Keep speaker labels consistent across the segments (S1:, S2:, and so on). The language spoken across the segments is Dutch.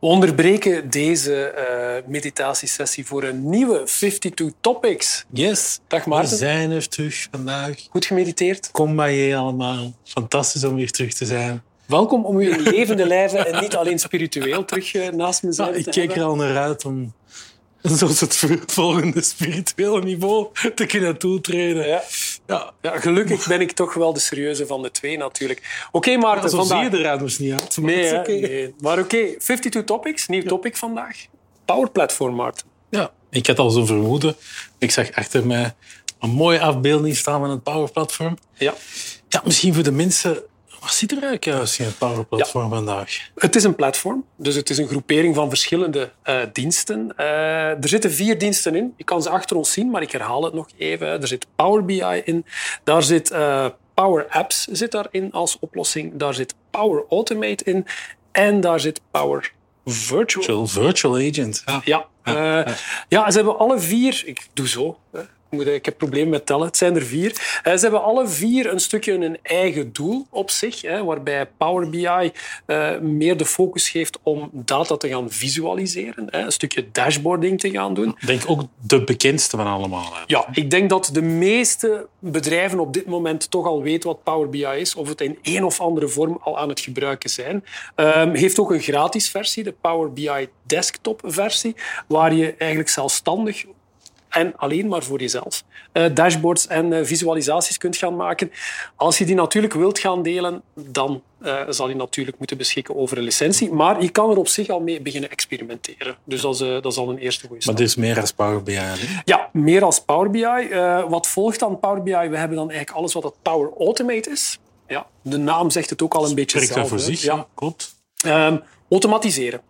S1: We onderbreken deze eh, meditatiesessie voor een nieuwe 52 Topics.
S2: Yes,
S1: Dag
S2: we
S1: Maarten.
S2: zijn er terug vandaag.
S1: Goed gemediteerd.
S2: Kom bij je allemaal. Fantastisch om weer terug te zijn.
S1: Welkom om u in levende lijven en niet alleen spiritueel terug eh, naast me zijn
S2: ik
S1: te
S2: kijk er al naar uit om zoals het volgende spirituele niveau te kunnen toetreden.
S1: Ja.
S2: Ja,
S1: Ja, gelukkig ben ik toch wel de serieuze van de twee natuurlijk. Oké Maarten,
S2: zo
S1: vandaag...
S2: zie je eruit dus niet uit. maar
S1: Nee, maar oké. 52 Topics, nieuw topic vandaag. Power Platform, Maarten.
S2: Ja, ik had al zo'n vermoeden. Ik zag achter mij een mooie afbeelding staan van het Power Platform.
S1: Ja.
S2: Ja, misschien voor de mensen... Wat zit er eigenlijk juist in het Power Platform vandaag?
S1: Het is een platform, dus het is een groepering van verschillende eh, diensten. Eh, er zitten vier diensten in. Je kan ze achter ons zien, maar ik herhaal het nog even. Er zit Power BI in, daar zit eh, Power Apps zit daarin als oplossing, daar zit Power Automate in en daar zit Power Virtual.
S2: Virtual, virtual Agent. Ja.
S1: Ja, ja, ze hebben alle vier. Ik doe zo. Ik heb problemen met tellen. Het zijn er vier. Eh, Ze hebben alle vier een stukje een eigen doel op zich, waarbij Power BI eh, meer de focus geeft om data te gaan visualiseren, een stukje dashboarding te gaan doen.
S2: Ik denk ook de bekendste van allemaal.
S1: Ja, ik denk dat de meeste bedrijven op dit moment toch al weten wat Power BI is, of het in een of andere vorm al aan het gebruiken zijn. Ehm heeft ook een gratis versie, de Power BI desktop versie, waar je eigenlijk zelfstandig en alleen maar voor jezelf eh, dashboards en eh, visualisaties kunt gaan maken. Als je die natuurlijk wilt gaan delen, dan eh, zal je natuurlijk moeten beschikken over een licentie. Maar je kan er op zich al mee beginnen experimenteren. Dus dat is, dat is al een eerste goede stap.
S2: Maar dit is meer als Power BI. hè?
S1: Ja, meer als Power BI. Wat volgt dan Power BI? We hebben dan eigenlijk alles wat het Power Automate is. Ja, de naam zegt het ook al een beetje
S2: Spreekt
S1: zelf.
S2: daar voor zich,
S1: Ja.
S2: ja. klopt.
S1: Ehm, automatiseren.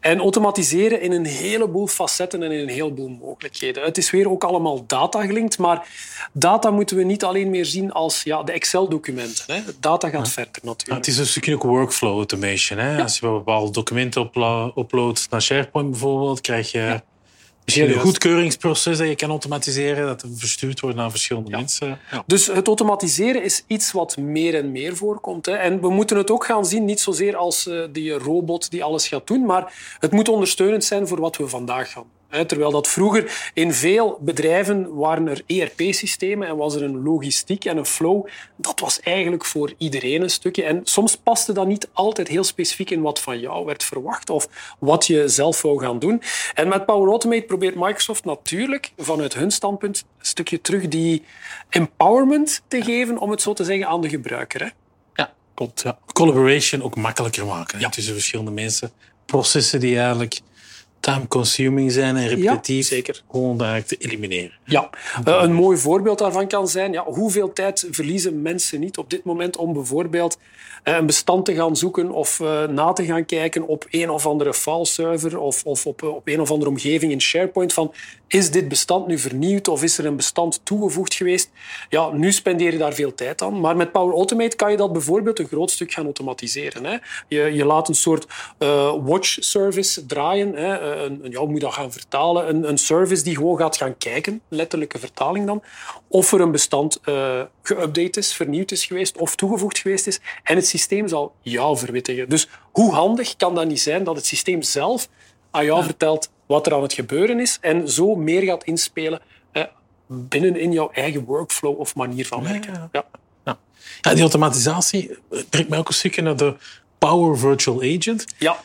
S1: En automatiseren in een heleboel facetten en in een heleboel mogelijkheden. Het is weer ook allemaal data gelinkt, maar data moeten we niet alleen meer zien als ja, de Excel-documenten. hè. Data gaat verder
S2: Ja,
S1: natuurlijk.
S2: het is een stukje ook workflow automation. Hè? Als je bepaalde documenten uplo- uploadt naar SharePoint bijvoorbeeld, krijg je misschien een
S1: juist.
S2: goedkeuringsproces dat je kan automatiseren, dat verstuurd wordt naar verschillende mensen. Ja.
S1: Dus het automatiseren is iets wat meer en meer voorkomt. Hè. En we moeten het ook gaan zien, niet zozeer als eh, die robot die alles gaat doen, maar het moet ondersteunend zijn voor wat we vandaag gaan. Terwijl dat vroeger in veel bedrijven waren er ERP-systemen en was er een logistiek en een flow. Dat was eigenlijk voor iedereen een stukje. En soms paste dat niet altijd heel specifiek in wat van jou werd verwacht of wat je zelf wou gaan doen. En met Power Automate probeert Microsoft natuurlijk vanuit hun standpunt een stukje terug die empowerment te geven, om het zo te zeggen, aan de gebruiker. Hè?
S2: Ja, klopt. Ja. Collaboration ook makkelijker maken tussen verschillende mensen. Processen die eigenlijk time-consuming zijn en repetitief,
S1: zeker.
S2: gewoon eigenlijk te elimineren.
S1: Ja, Eh, een mooi voorbeeld daarvan kan zijn, ja, hoeveel tijd verliezen mensen niet op dit moment om bijvoorbeeld een bestand te gaan zoeken of eh, na te gaan kijken op een of andere fileserver of, of op, op een of andere omgeving in SharePoint van is dit bestand nu vernieuwd of is er een bestand toegevoegd geweest? Ja, nu spendeer je daar veel tijd aan, maar met Power Automate kan je dat bijvoorbeeld een groot stuk gaan automatiseren. Hè. Je, je laat een soort eh, watch service draaien, hè. Eh, Een, een, ja, hoe moet je dat gaan vertalen? Een, een service die gewoon gaat gaan kijken, letterlijke vertaling dan, of er een bestand eh geüpdate is, vernieuwd is geweest of toegevoegd geweest is. En systeem zal jou verwittigen. Dus hoe handig kan dat niet zijn dat het systeem zelf aan jou vertelt wat er aan het gebeuren is en zo meer gaat inspelen eh, binnen in jouw eigen workflow of manier van werken.
S2: ja.
S1: Ja.
S2: Ja. Ja, die automatisatie brengt mij ook een stukje naar de Power Virtual Agent.
S1: Ja.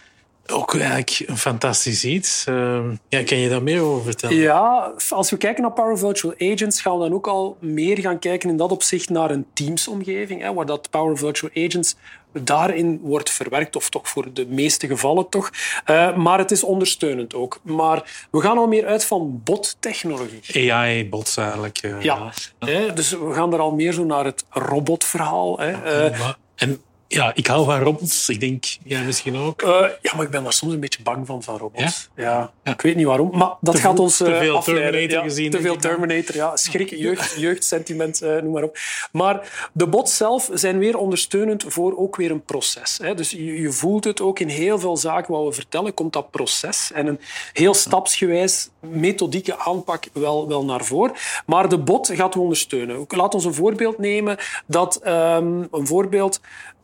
S2: Ook eigenlijk een fantastisch iets. Ehm, ja, kan je daar meer over vertellen?
S1: Ja, als we kijken naar Power Virtual Agents, gaan we dan ook al meer gaan kijken in dat opzicht naar een Teams-omgeving, hè, waar dat Power Virtual Agents daarin wordt verwerkt, of toch voor de meeste gevallen toch. Eh, maar het is ondersteunend ook. Maar we gaan al meer uit van bot-technologie.
S2: AI-bots eigenlijk. eh,
S1: Ja, hè, dus we gaan er al meer zo naar het robotverhaal. Hè. Eh,
S2: En ja, ik hou van robots. Ik denk, ja, misschien ook.
S1: Uh, ja, maar ik ben daar soms een beetje bang van, van robots. Ja? ja. Ik weet niet waarom, maar dat te gaat ons uh,
S2: Te veel Terminator gezien.
S1: Te veel Terminator, ja. Schrik, jeugd, jeugdsentiment, uh, noem maar op. Maar de bots zelf zijn weer ondersteunend voor ook weer een proces. Hè. Dus je, je, voelt het ook in heel veel zaken wat we vertellen, komt dat proces en een heel stapsgewijs methodieke aanpak wel, wel naar voren. Maar de bot gaat we ondersteunen. Laat ons een voorbeeld nemen dat um, een voorbeeld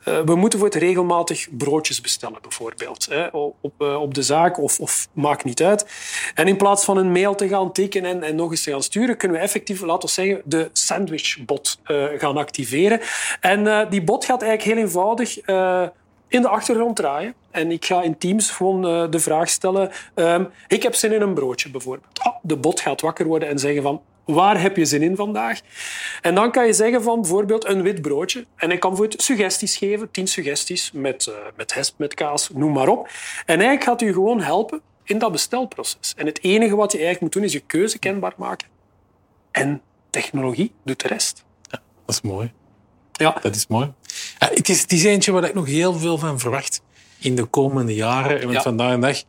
S1: uh, we moeten voor het regelmatig broodjes bestellen, bijvoorbeeld. Hè, op, uh, op de zaak of, of maakt niet uit. En in plaats van een mail te gaan tekenen en, en nog eens te gaan sturen, kunnen we effectief, laten we zeggen, de sandwichbot uh, gaan activeren. En die bot gaat eigenlijk heel eenvoudig in de achtergrond draaien. En ik ga in Teams gewoon de vraag stellen: um, ik heb zin in een broodje, bijvoorbeeld. Ah, de bot gaat wakker worden en zeggen van Waar heb je zin in vandaag? En dan kan je zeggen van bijvoorbeeld een wit broodje. En ik kan bijvoorbeeld suggesties geven, tien suggesties met, uh, met hesp, met kaas, noem maar op. En eigenlijk gaat u gewoon helpen in dat bestelproces. En het enige wat je eigenlijk moet doen is je keuze kenbaar maken. En technologie doet de rest.
S2: Ja, dat is mooi. Ja. Dat is mooi. Ja, het, is, het is eentje waar ik nog heel veel van verwacht in de komende jaren. En ja. vandaag de dag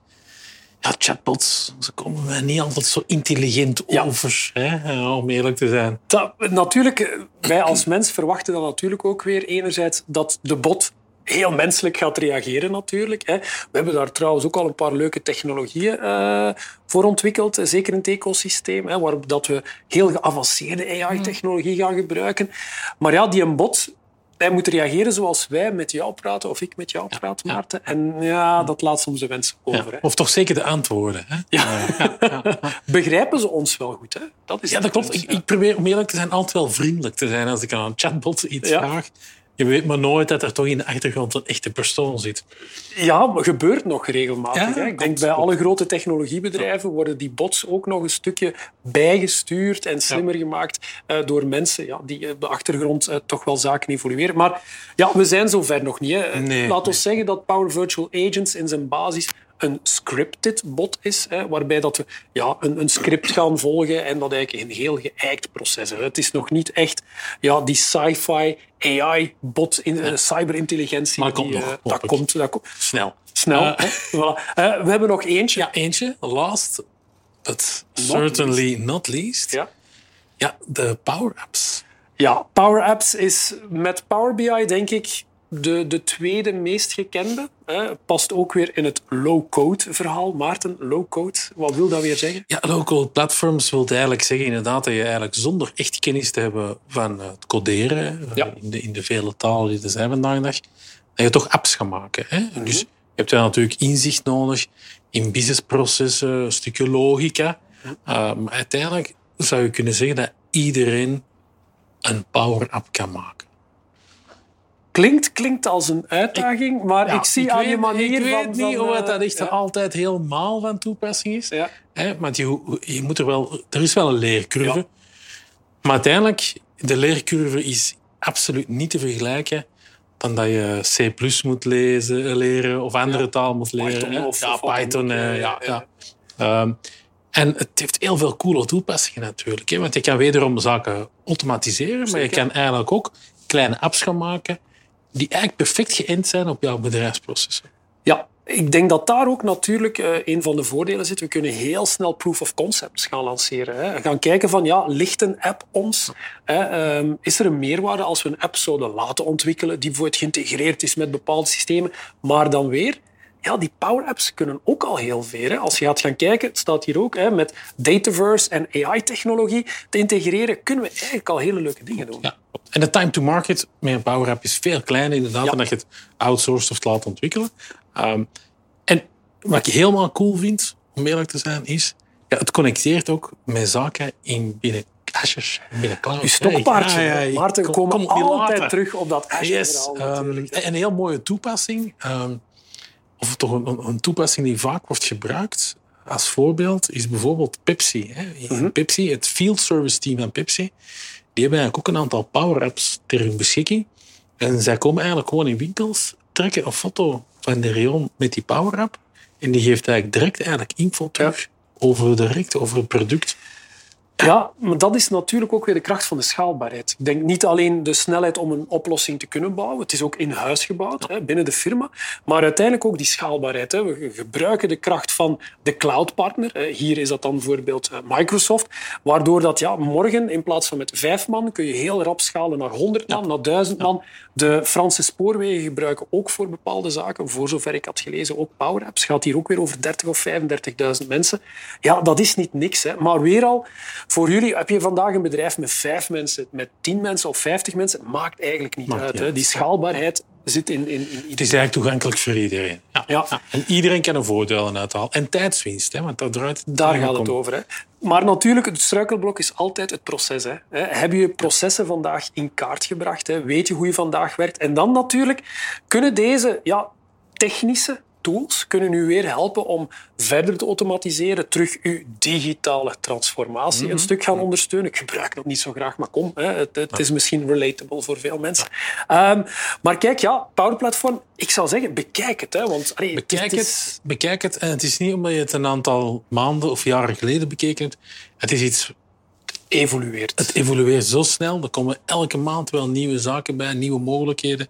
S2: ja, chatbots, ze komen mij niet altijd zo intelligent over, hè, om eerlijk te zijn.
S1: Dat, natuurlijk, eh, wij als mens verwachten dan natuurlijk ook weer enerzijds dat de bot heel menselijk gaat reageren natuurlijk. Hè. We hebben daar trouwens ook al een paar leuke technologieën uh, voor ontwikkeld, eh, zeker in het ecosysteem, hè, waarop dat we heel geavanceerde AI-technologie gaan gebruiken. Maar ja, die een bot hij moet reageren zoals wij met jou praten of ik met jou praat, Maarten. En ja, dat laat soms de wens over. Hè.
S2: Of toch zeker de antwoorden. Hè? Ja.
S1: Begrijpen ze ons wel goed? Hè?
S2: Dat is ja, dat klopt. Ik, ik, probeer om eerlijk te zijn altijd wel vriendelijk te zijn als ik aan een chatbot iets vraag. Je weet maar nooit dat er toch in de achtergrond een echte persoon zit.
S1: Ja, gebeurt nog regelmatig. hè? Ik denk bij alle grote technologiebedrijven worden die bots ook nog een stukje bijgestuurd en slimmer gemaakt uh, door mensen ja, die op de achtergrond uh, toch wel zaken evolueren. Maar ja, we zijn zover nog niet. Hè. Nee, Laat ons zeggen dat Power Virtual Agents in zijn basis een scripted bot is, hè, waarbij dat we ja, een, een, script gaan volgen en dat eigenlijk een heel geëikt proces is. Het is nog niet echt ja, die sci-fi AI-bot, in, uh, cyberintelligentie.
S2: Maar komt nog.
S1: dat, komt, dat
S2: komt. Snel.
S1: Snel. Uh, voilà. we hebben nog eentje.
S2: Ja, eentje. Last, but not certainly least. not least. Ja, ja de Power Apps.
S1: Ja, Power Apps is met Power BI denk ik de, de tweede meest gekende hè, past ook weer in het low-code verhaal. Maarten, low-code, wat wil dat weer zeggen?
S2: Ja, low-code platforms wil eigenlijk zeggen inderdaad dat je eigenlijk zonder echt kennis te hebben van het coderen, ja. in, de, in de vele talen die er zijn vandaag de dag, dat je toch apps gaat maken. Hè? Mm Dus je hebt daar natuurlijk inzicht nodig in businessprocessen, een stukje logica. Mm uh, maar uiteindelijk zou je kunnen zeggen dat iedereen een power-app kan maken.
S1: Klinkt, klinkt als een uitdaging, maar ik zie ik aan weet, je manier
S2: ik
S1: van...
S2: Weet niet of dat echt ja. altijd helemaal van toepassing is. Ja. Hè, want je, je moet er wel... Er is wel een leercurve. Ja. Maar uiteindelijk, de leercurve is absoluut niet te vergelijken dan dat je C++ moet lezen, leren of andere taal moet leren.
S1: Python of,
S2: ja,
S1: of
S2: Python. Uh, ja, ja. Um, en het heeft heel veel coole toepassingen natuurlijk. Hè? Want je kan wederom zaken automatiseren, Zeker. maar je kan eigenlijk ook kleine apps gaan maken die eigenlijk perfect geënt zijn op jouw bedrijfsprocessen.
S1: Ja, ik denk dat daar ook natuurlijk uh, een van de voordelen zit. We kunnen heel snel proof of concepts gaan lanceren. Hè. Gaan kijken van, ja, ligt een app ons? Hè? Um, is er een meerwaarde als we een app zouden laten ontwikkelen die bijvoorbeeld geïntegreerd is met bepaalde systemen, maar dan weer ja, die Power Apps kunnen ook al heel veel. Hè. Als je gaat gaan kijken, het staat hier ook, hè, met Dataverse en AI-technologie te integreren, kunnen we eigenlijk al hele leuke dingen doen.
S2: Ja. En de time to market met een Power App is veel kleiner inderdaad ja. dan dat je het outsourced of laat ontwikkelen. Um, en wat ik helemaal cool vind, om eerlijk te zijn, is ja, het connecteert ook met zaken in binnen Azure, binnen cloud.
S1: Je stokpaardje. Ja, ja, Maarten, kom altijd later. terug op dat Azure.
S2: Yes, um, een heel mooie toepassing. Um, of toch een, een, toepassing die vaak wordt gebruikt als voorbeeld, is bijvoorbeeld Pepsi. Hè. Mm -hmm. Pepsi, het field service team van Pepsi, die hebben eigenlijk ook een aantal power apps ter hun beschikking. En zij komen eigenlijk gewoon in winkels, trekken een foto van de rayon met die power app. En die geeft eigenlijk direct eigenlijk info terug ja. over, direct over het product.
S1: Ja, maar dat is natuurlijk ook weer de kracht van de schaalbaarheid. Ik denk niet alleen de snelheid om een oplossing te kunnen bouwen, het is ook in huis gebouwd, hè, binnen de firma, maar uiteindelijk ook die schaalbaarheid. Hè. We gebruiken de kracht van de cloudpartner. Hier is dat dan bijvoorbeeld eh, Microsoft, waardoor dat ja, morgen in plaats van met vijf man kun je heel rap schalen naar 100 man, naar 1000 man. De Franse spoorwegen gebruiken ook voor bepaalde zaken, voor zover ik had gelezen, ook Power Apps. Gaat hier ook weer over 30 of 35.000 mensen. Ja, dat is niet niks. Hè. Maar weer al, voor jullie heb je vandaag een bedrijf met vijf mensen, met tien mensen of vijftig mensen, maakt eigenlijk niet uit. Hè. Die schaalbaarheid zit in, in, in
S2: Het is eigenlijk toegankelijk voor iedereen. Ja.
S1: Ja.
S2: En iedereen kan er voordelen uithalen. En tijdswinst, hè, want dat draait
S1: Daar gaat het over. Hè. Maar natuurlijk, het struikelblok is altijd het proces. Hè. Heb je je processen vandaag in kaart gebracht? Hè? Weet je hoe je vandaag werkt? En dan natuurlijk kunnen deze ja, technische tools kunnen u weer helpen om verder te automatiseren, terug uw digitale transformatie een stuk gaan ondersteunen. Ik gebruik dat niet zo graag, maar kom, hè, het, het is misschien relatable voor veel mensen. Um, maar kijk, ja, Power Platform, ik zou zeggen, bekijk het. Hè, want, allee,
S2: Bekijk
S1: is-
S2: het, bekijk het. En het is niet omdat je het een aantal maanden of jaren geleden bekeken hebt. Het is iets
S1: evolueert.
S2: Het evolueert zo snel. Er komen elke maand wel nieuwe zaken bij, nieuwe mogelijkheden.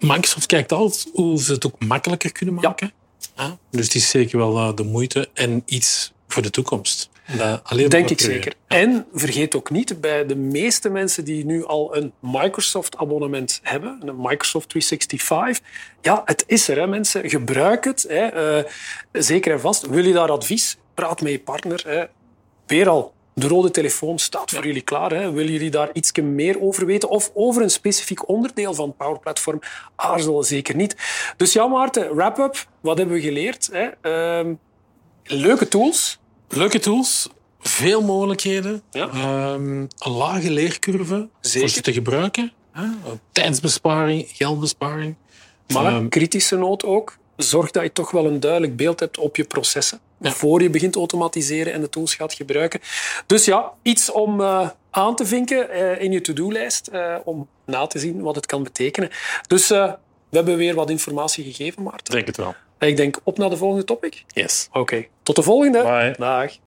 S2: Microsoft kijkt altijd hoe ze het ook makkelijker kunnen maken. Ja, Dus het is zeker wel eh, de moeite en iets voor de toekomst. Dat
S1: Denk ik
S2: proberen.
S1: zeker. En vergeet ook niet, bij de meeste mensen die nu al een Microsoft-abonnement hebben, een Microsoft 365, ja, het is er, hè, mensen. Gebruik het. Hè. Eh, zeker en vast. Wil je daar advies? Praat met je partner. Hè. Weer al, de rode telefoon staat voor jullie klaar. Hè. Willen jullie daar iets meer over weten? Of over een specifiek onderdeel van Power Platform? Aarzel zeker niet. Dus ja, Maarten, wrap-up. Wat hebben we geleerd? Hè? Ehm, leuke tools.
S2: Leuke tools, veel mogelijkheden,
S1: Ja.
S2: ehm, een lage leercurve
S1: Zeker.
S2: voor ze te gebruiken. Hè? Tijdsbesparing, geldbesparing.
S1: Maar
S2: Ehm,
S1: kritische noot ook. Zorg dat je toch wel een duidelijk beeld hebt op je processen.
S2: Ja.
S1: Voor je begint te automatiseren en de tools gaat gebruiken. Dus ja, iets om eh, aan te vinken eh, in je to-do-lijst. eh, om na te zien wat het kan betekenen. Dus we hebben weer wat informatie gegeven, Maarten.
S2: denk het wel.
S1: Ik denk op naar de volgende topic.
S2: Yes.
S1: Oké, tot de volgende.
S2: Bye.
S1: Dag.